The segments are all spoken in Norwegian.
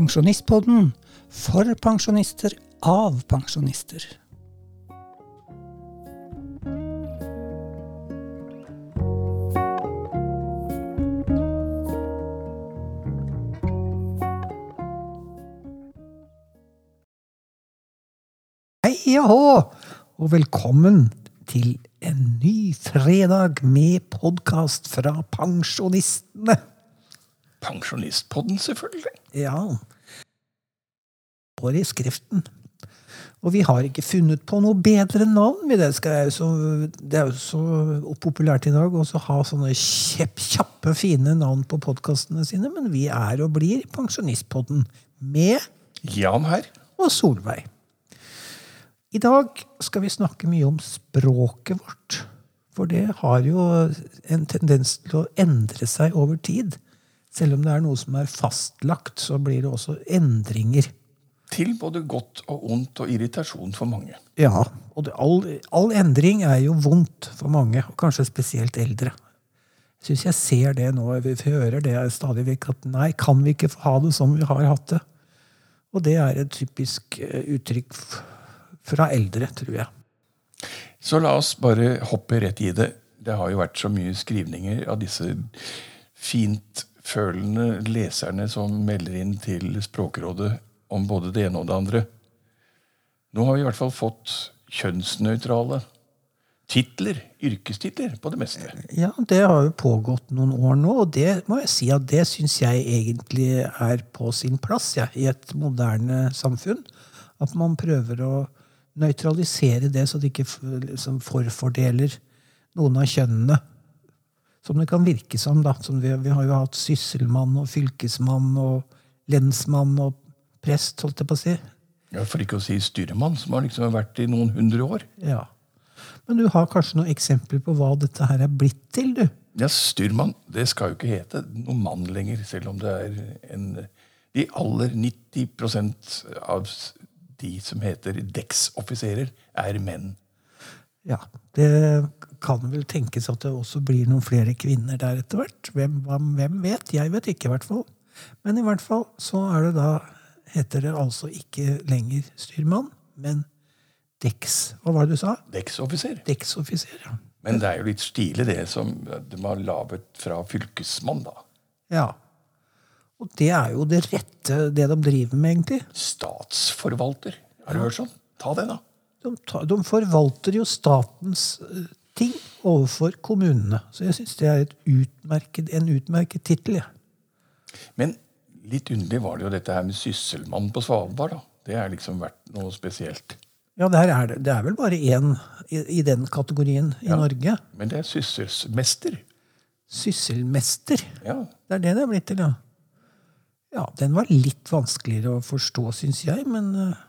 Pensjonistpodden for pensjonister av pensjonister. Hei og hå, og velkommen til en ny fredag med podkast fra pensjonistene. Pensjonistpodden, selvfølgelig. Ja. Står i skriften. Og vi har ikke funnet på noe bedre navn. Det, skal jo så, er jo så populært i dag å ha sånne kjepp, kjappe, fine navn på podkastene sine, men vi er og blir Pensjonistpodden med Jan her. og Solveig. I dag skal vi snakke mye om språket vårt. For det har jo en tendens til å endre seg over tid. Selv om det er noe som er fastlagt, så blir det også endringer. Til både godt og ondt og irritasjon for mange. Ja, og det, all, all endring er jo vondt for mange, og kanskje spesielt eldre. Jeg syns jeg ser det nå, vi hører det stadig vekk, at nei, kan vi ikke ha det som vi har hatt det? Og det er et typisk eh, uttrykk fra eldre, tror jeg. Så la oss bare hoppe rett i det. Det har jo vært så mye skrivninger av disse fintfølende leserne som melder inn til Språkrådet om både det ene og det andre. Nå har vi i hvert fall fått kjønnsnøytrale titler, yrkestitler, på det meste. Ja, det har jo pågått noen år nå, og det må jeg si at det syns jeg egentlig er på sin plass ja, i et moderne samfunn. At man prøver å nøytralisere det, så det ikke liksom forfordeler noen av kjønnene. Som det kan virke som. da. Som vi, vi har jo hatt sysselmann og fylkesmann og lensmann og prest, holdt jeg på å si. Ja, For ikke å si styrmann, som har liksom vært i noen hundre år. Ja. Men du har kanskje noen eksempler på hva dette her er blitt til, du? Ja, styrmann, det skal jo ikke hete noe mann lenger, selv om det er en De aller 90 av de som heter dekksoffiserer, er menn. Ja, det kan vel tenkes at det også blir noen flere kvinner der etter hvert. Hvem, hvem vet? Jeg vet ikke, i hvert fall. Men i hvert fall så er det da heter det altså ikke lenger styrmann, men deks. Hva var det du sa? Dekksoffiser. Dekksoffiser, ja. Men det er jo litt stilig, det som de har laget fra fylkesmann, da. ja. Og det er jo det rette, det de driver med, egentlig. Statsforvalter. Har du hørt sånn? Ta det, da. De, tar, de forvalter jo statens eh, ting overfor kommunene. Så jeg syns det er et utmerket, en utmerket tittel. Ja. Men litt underlig var det jo dette her med sysselmann på Svalbard, da. Det har liksom vært noe spesielt. Ja, der er det, det er vel bare én i, i den kategorien i Norge. Men det er sysselsmester. Sysselmester. Ja. Det er det det er blitt til, ja. Ja, Den var litt vanskeligere å forstå, syns jeg, men eh,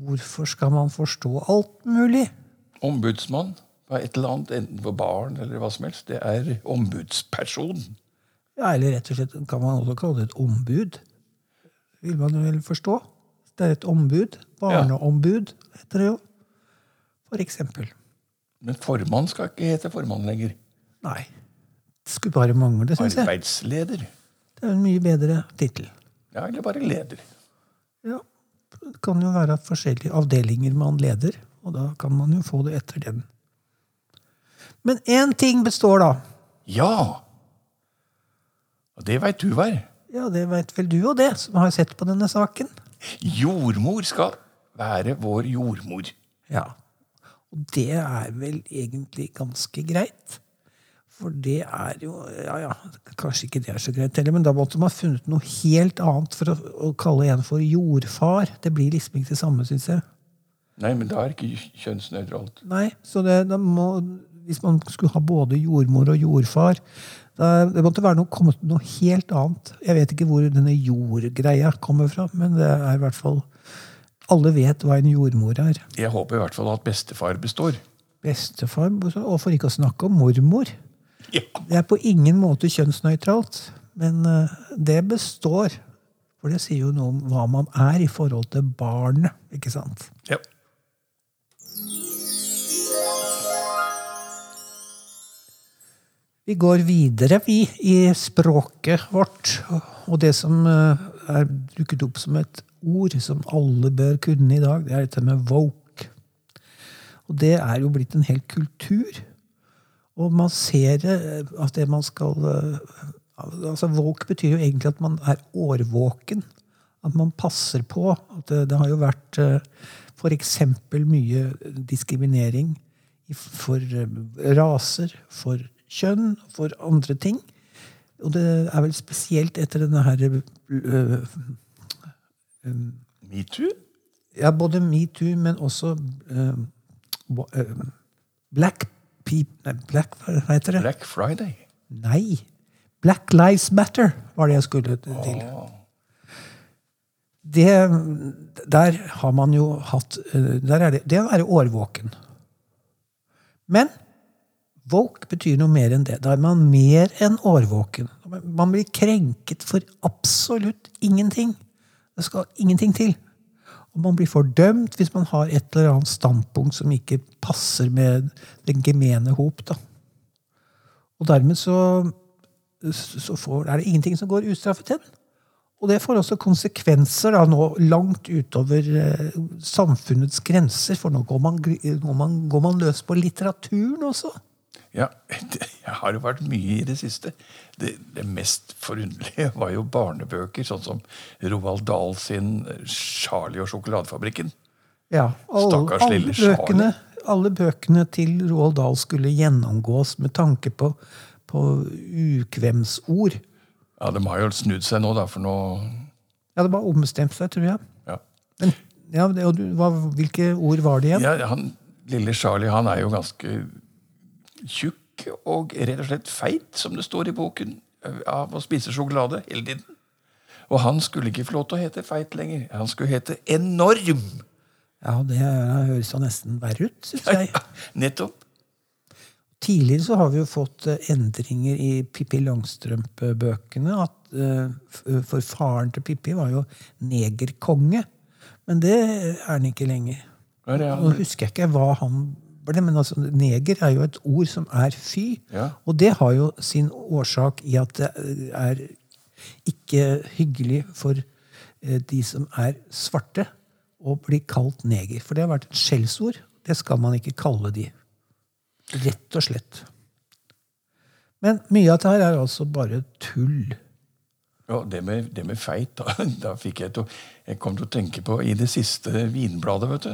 hvorfor skal man forstå alt mulig? Ombudsmann på et eller annet, enten for barn eller hva som helst, det er ombudsperson. Ja, Eller rett og slett kan man også kalle det et ombud. Vil man vel forstå. Det er et ombud. Barneombud heter det jo. For eksempel. Men formann skal ikke hete formann lenger. Nei. Det skulle bare mangle, syns jeg. Arbeidsleder. Det er en mye bedre tittel. Ja, eller bare leder. Ja, det kan jo være forskjellige avdelinger man leder, og da kan man jo få det etter den. Men én ting består, da. Ja! Og det veit du er. Ja, det veit vel du og det, som har sett på denne saken. Jordmor skal være vår jordmor. Ja. Og det er vel egentlig ganske greit. For det er jo Ja, ja, kanskje ikke det er så greit heller, men da måtte man funnet noe helt annet for å, å kalle en for jordfar. Det blir liksom ikke det samme, syns jeg. Nei, men det er ikke kjønnsnøytralt. Nei, så det, da må, hvis man skulle ha både jordmor og jordfar da, Det måtte være noe, kommet noe helt annet. Jeg vet ikke hvor denne jordgreia kommer fra, men det er i hvert fall Alle vet hva en jordmor er. Jeg håper i hvert fall at bestefar består. Bestefar, og for ikke å snakke om mormor. Det er på ingen måte kjønnsnøytralt, men eh, det består. For det sier jo noe om hva man er i forhold til barnet, ikke sant? ja. Vi går videre, vi, i språket vårt. Og det som eh, er dukket opp som et ord som alle bør kunne i dag. Det er dette med woke. Og det er jo blitt en hel kultur. Og man ser at det man skal eh, altså Våk betyr jo egentlig at man er årvåken. At man passer på. at Det, det har jo vært f.eks. mye diskriminering for eh, raser, for kjønn, for andre ting. Og det er vel spesielt etter denne her uh, um, Metoo? Ja, både metoo, men også uh, uh, Black Black, hva heter det? Black Friday? Nei. Black Lives Matter var det jeg skulle til. Oh. Det, der har man jo hatt der er det, det å være årvåken. Men woke betyr noe mer enn det. Da er man mer enn årvåken. Man blir krenket for absolutt ingenting. Det skal ingenting til. Og man blir fordømt hvis man har et eller annet standpunkt som ikke passer med den gemene hop. Da. Og dermed så, så får, er det ingenting som går ustraffet hen. Og det får også konsekvenser da, nå langt utover eh, samfunnets grenser. For nå går man, går, går man, løs på litteraturen også. Ja, det har jo vært mye i det siste. Det, det, mest forunderlige var jo barnebøker, sånn som Roald Dahl sin 'Charlie og sjokoladefabrikken'. Ja, alle, Stakkars alle lille bøkene, Charlie. Alle bøkene til Roald Dahl skulle gjennomgås med tanke på, på ukvemsord. Ja, De har jo snudd seg nå, da, for nå Ja, de har ombestemt seg, tror jeg. Ja. Men, ja, det, og du, hva, Hvilke ord var det igjen? Ja, han, Lille Charlie han er jo ganske tjukk og rett og slett feit, som det står i boken, av å spise sjokolade hele tiden. Og han skulle ikke få lov til å hete feit lenger. Han skulle hete enorm. Ja, det høres jo nesten verre ut, syns jeg. Ja, nettopp. Tidligere så har vi jo fått eh, endringer i Pippi Langstrømpe-bøkene. at for faren til Pippi var jo negerkonge. Men det er han ikke lenger. Nå husker jeg ikke hva han ble, men altså, neger er jo et ord som er fy. Ja. Og det har jo sin årsak i at det er ikke hyggelig for eh, de som er svarte, å bli kalt neger. For det har vært et skjellsord. Det skal man ikke kalle de. Rett og slett. Men mye av dette er altså bare tull. Ja, Det med, det med feit, da, da fikk jeg til Jeg kom til å tenke på I det siste Vinbladet, vet du,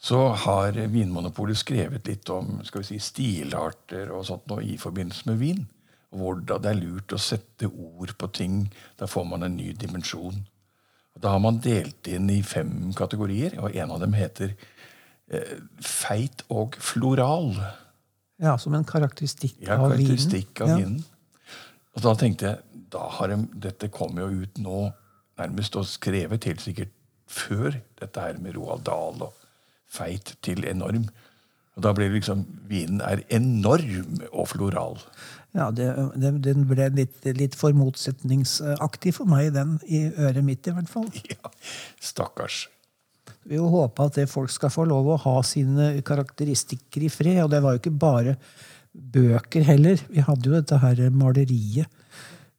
så har Vinmonopolet skrevet litt om skal vi si, stilarter og sånt nå i forbindelse med vin. Hvordan det er lurt å sette ord på ting. Da får man en ny dimensjon. Og da har man delt inn i fem kategorier, og en av dem heter Eh, feit og floral. Ja, Som en karakteristikk ja, av karakteristikk vinen? Av vinen. Og da tenkte jeg da har de, Dette kommer jo ut nå nærmest og skrevet helt sikkert før dette her med Roald Dahl og feit til enorm. Og da blir det liksom Vinen er enorm og floral. Ja, det, det, den ble litt, litt, for motsetningsaktig for meg, den i øret mitt i hvert fall. Ja, Stakkars. Vi jo håpe at det folk skal få lov å ha sine karakteristikker i fred. Og det var jo ikke bare bøker heller. Vi hadde jo dette her maleriet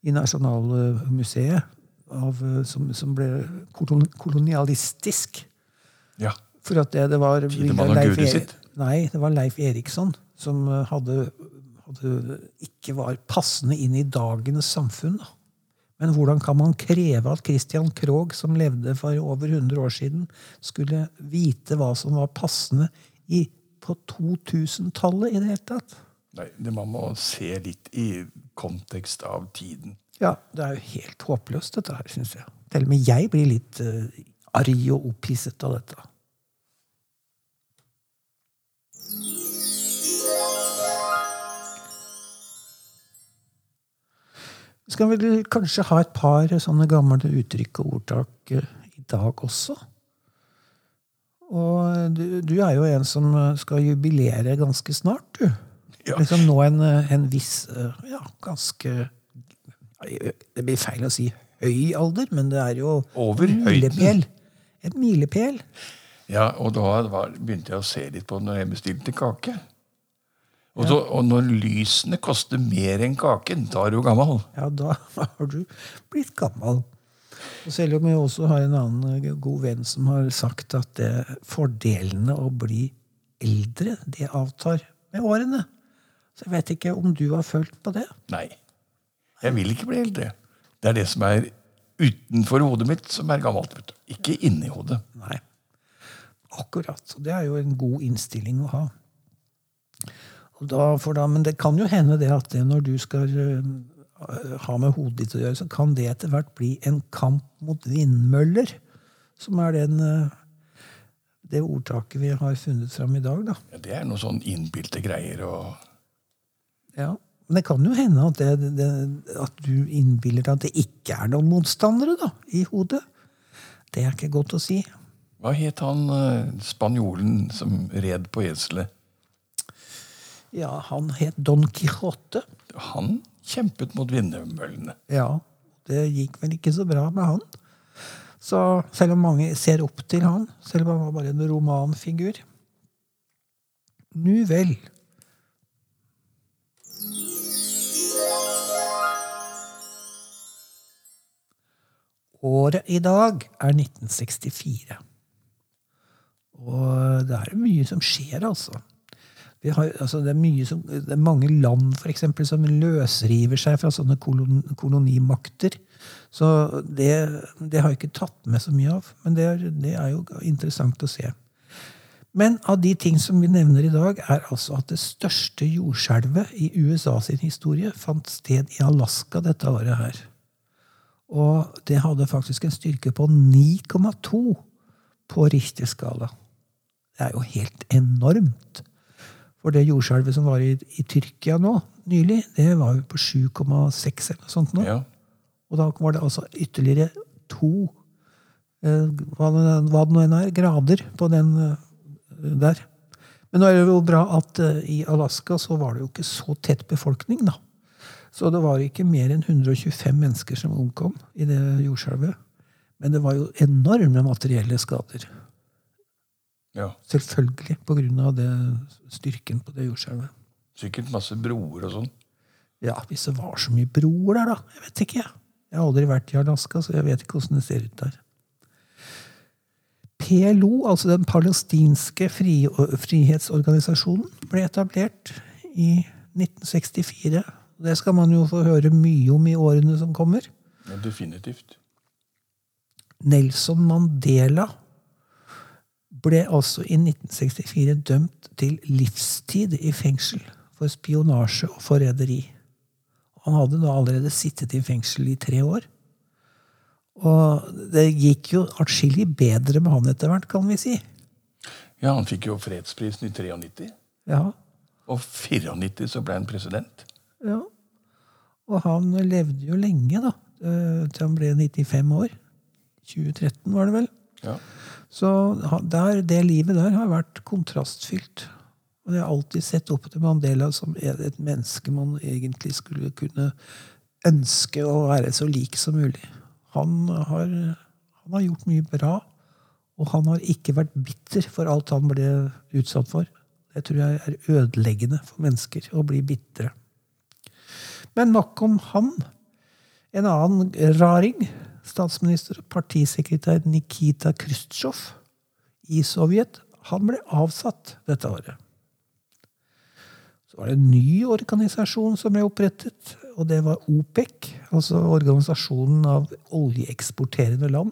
i Nasjonalmuseet av, som, som, ble kolonialistisk. Ja. For at det, det var Leif, Nei, det var Leif Eriksson som hadde, hadde ikke var passende inn i dagens samfunn. da. Men hvordan kan man kreve at Christian Krogh, som levde for over 100 år siden, skulle vite hva som var passende i, på 2000-tallet i det hele tatt? Nei, det Man må se litt i kontekst av tiden. Ja, det er jo helt håpløst, dette her, syns jeg. Til og med jeg blir litt uh, arg og opphisset av dette. Vi skal vel kanskje ha et par sånne gamle uttrykk og ordtak eh, i dag også. Og du, du, er jo en som skal jubilere ganske snart, du. Ja. Liksom nå en, en viss eh, ja, ganske Det blir feil å si høy alder, men det er jo Over en milepæl. En milepæl. Ja, og da var, begynte jeg å se litt på når jeg bestilte kake. Og, så, og, når lysene koster mer enn kaken, da er du gammel. Ja, da har du blitt gammel. Og selv om jeg også har en annen eh, god venn som har sagt at det, fordelene å bli eldre, det avtar med årene. Så jeg vet ikke om du har følt på det? Nei. Jeg vil ikke bli eldre. Det er det som er utenfor hodet mitt, som er gammelt. Ikke inni hodet. Nei. Akkurat. Og det er jo en god innstilling å ha. Da, da, men det kan jo hende det at det når du skal øh, ha med hodet ditt å gjøre, så kan det etter hvert bli en kamp mot vindmøller. Som er den, øh, det ordtaket vi har funnet fram i dag. da. Ja, det er noe sånn innbilte greier og Ja. Men det kan jo hende at, det, det, at du innbiller deg at det ikke er noen motstandere da, i hodet. Det er ikke godt å si. Hva het han eh, spanjolen som red på eselet? Ja, han het Don Quijote. Han kjempet mot vindmøllene. Ja, det gikk vel ikke så bra med han. Så selv om mange ser opp til han, selv om han var bare en romanfigur Nu vel. Året i dag er 1964. Og det er mye som skjer, altså. Har, altså det, er som, det er mange land for eksempel, som løsriver seg fra sånne kolon, kolonimakter. Så det, det har jeg ikke tatt med så mye av. Men det er, det er jo interessant å se. Men av de ting som vi nevner i dag, er altså at det største jordskjelvet i USA sin historie fant sted i Alaska dette året her. Og det hadde faktisk en styrke på 9,2 på Richter-skala. Det er jo helt enormt. For det jordskjelvet som var i, i, Tyrkia nå, nylig, det var jo på 7,6 eller noe sånt nå. Ja. Og da var det altså ytterligere to eh, hva, hva det nå enn er, grader på den eh, der. Men nå er det jo bra at eh, i Alaska så var det jo ikke så tett befolkning, da. Så det var ikke mer enn 125 mennesker som omkom i det jordskjelvet. Men det var jo enorme materielle skader. Ja. Selvfølgelig av styrken på det jordskjelvet. Sikkert masse broer og sånn. Ja, hvis det var så mye broer der, da. Jeg vet ikke. jeg. Jeg har aldri vært i Alaska, så jeg vet ikke åssen det ser ut der. PLO, altså den palestinske fri frihetsorganisasjonen, ble etablert i 1964. Det skal man jo få høre mye om i årene som kommer. Ja, definitivt. Nelson Mandela ble altså i 1964 dømt til livstid i fengsel for spionasje og forræderi. Han hadde da allerede sittet i fengsel i tre år. Og det gikk jo atskillig bedre med han etter hvert, kan vi si. Ja, han fikk jo fredsprisen i 93. Ja, Og 94 så ble han president. ja. Og han levde jo lenge, da. eh, Til han ble 95 år. 2013, var det vel. Ja. Så der, det livet der har vært kontrastfylt. Og jeg har alltid sett opp til Mandela som et menneske man egentlig skulle kunne ønske å være så lik som mulig. Han har, han har gjort mye bra, og han har ikke vært bitter for alt han ble utsatt for. Det tror jeg er ødeleggende for mennesker å bli bitre. Men nok om han. En annen raring, statsminister og partisekretær Nikita Khrusjtsjov i Sovjet, han ble avsatt dette året. Så var det en ny organisasjon som ble opprettet, og det var OPEC, altså Organisasjonen av oljeeksporterende land.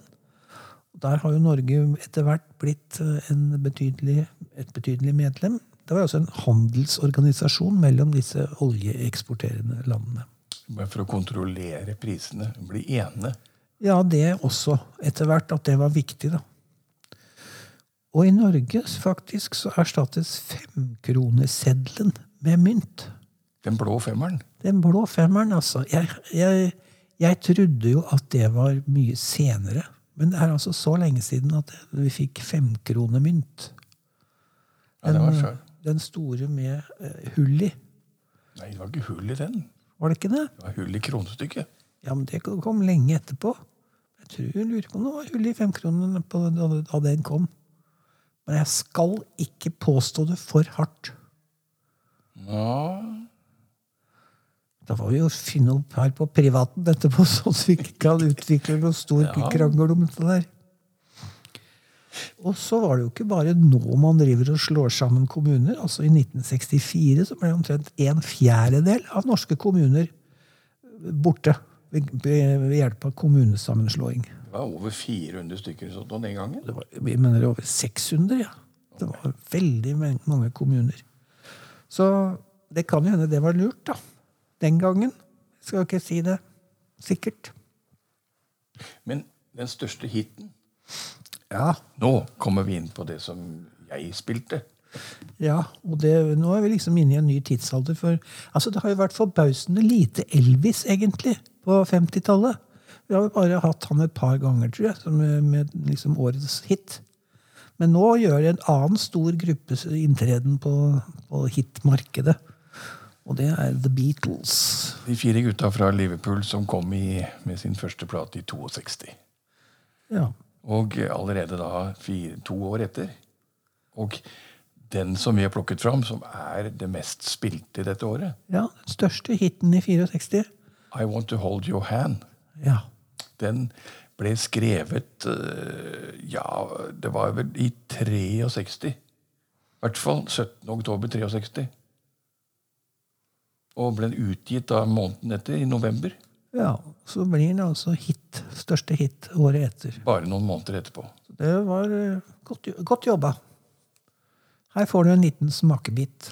Der har jo Norge etter hvert blitt eh, betydelig, et betydelig medlem. Det var også en handelsorganisasjon mellom disse oljeeksporterende landene. Bare for å kontrollere prisene. Bli ene. Ja, det også. Etter hvert at det var viktig, da. Og i Norge faktisk så erstattes femkroneseddelen med mynt. Den blå femmeren. Den blå femmeren, altså. Jeg, jeg, jeg trodde jo at det var mye senere. Men det er altså så lenge siden at vi fikk femkronemynt. Ja, det var før. den store med uh, hull i. Nei, det var ikke hull i den. Var det ikke det? Det var hull i kronestykket. Ja, men det kom lenge etterpå. Tror jeg lurer på om det var hull i femkronene da den kom. Men jeg skal ikke påstå det for hardt. Ja, Da får vi jo finne opp her på privaten etterpå, sånn at vi ikke kan utvikle noe stor Ja. krangel om dette der. Og så var det jo ikke bare nå man driver og slår sammen kommuner. altså I 1964 så ble omtrent en fjerdedel av norske kommuner borte ved, hjelp av kommunesammenslåing. Det var over 400 stykker sånn den gangen. Det var, vi mener over 600, ja. Det var veldig mange kommuner. Så det kan jo hende det var lurt, da. Den gangen. Skal ikke si det sikkert. Men den største hiten Ja, Nå kommer vi inn på det som jeg spilte. ja og det, nå er vi liksom inne i en ny tidsalder. For altså, det har jo vært forbausende lite Elvis, egentlig, på 50-tallet. Vi har bare hatt han et par ganger, tror jeg, som med, med liksom årets hit. Men nå gjør en annen stor gruppe inntreden på, på hitmarkedet. Og det er The Beatles. De fire gutta fra Liverpool som kom i, med sin første plate i 62. Ja. Og allerede da fire, to år etter. Og den som vi har plukket fram, som er det mest spilte dette året, ja, den største hiten i 64. I Want To Hold Your Hand, Ja. den ble skrevet eh, Ja, det var vel i 63. I hvert fall 17. oktober 63. Og ble utgitt da måneden etter, i november. ja. Så blir den altså hit. Største hit året etter. Bare noen måneder etterpå. Det var eh, godt, godt jobba. Her får du en liten smakebit.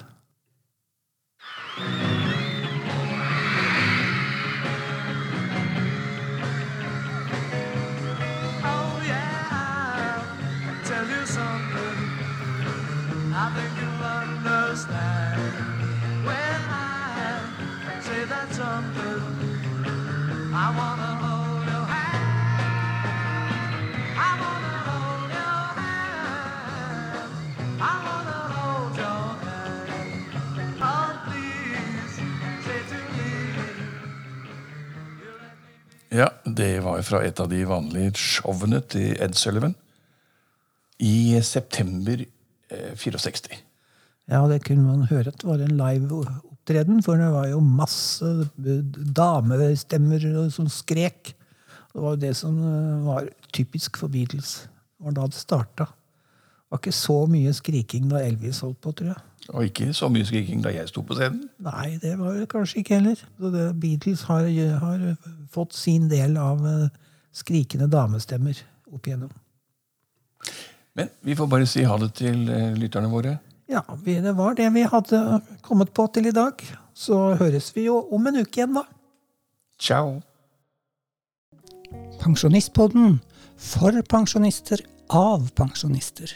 Ja, det var fra et av de vanlige showene til Ed Sullivan i september eh, 64. Ja, det kunne man høre at det var en live opptreden, for det var jo masse damestemmer som skrek. Det var jo det som eh, var typisk for Beatles. Det var da det starta. Det var ikke så mye skriking da Elvis holdt på, tror jeg. Og ikke så mye skriking da jeg sto på scenen. Nei, det var det kanskje ikke heller. Så det, Beatles har, har fått sin del av eh, skrikende damestemmer opp igjennom. Men vi får bare si ha det til eh, lytterne våre. Ja, det var det vi hadde kommet på til i dag. Så høres vi jo om en uke igjen, da. Ciao! Pensjonistpodden for pensjonister av pensjonister.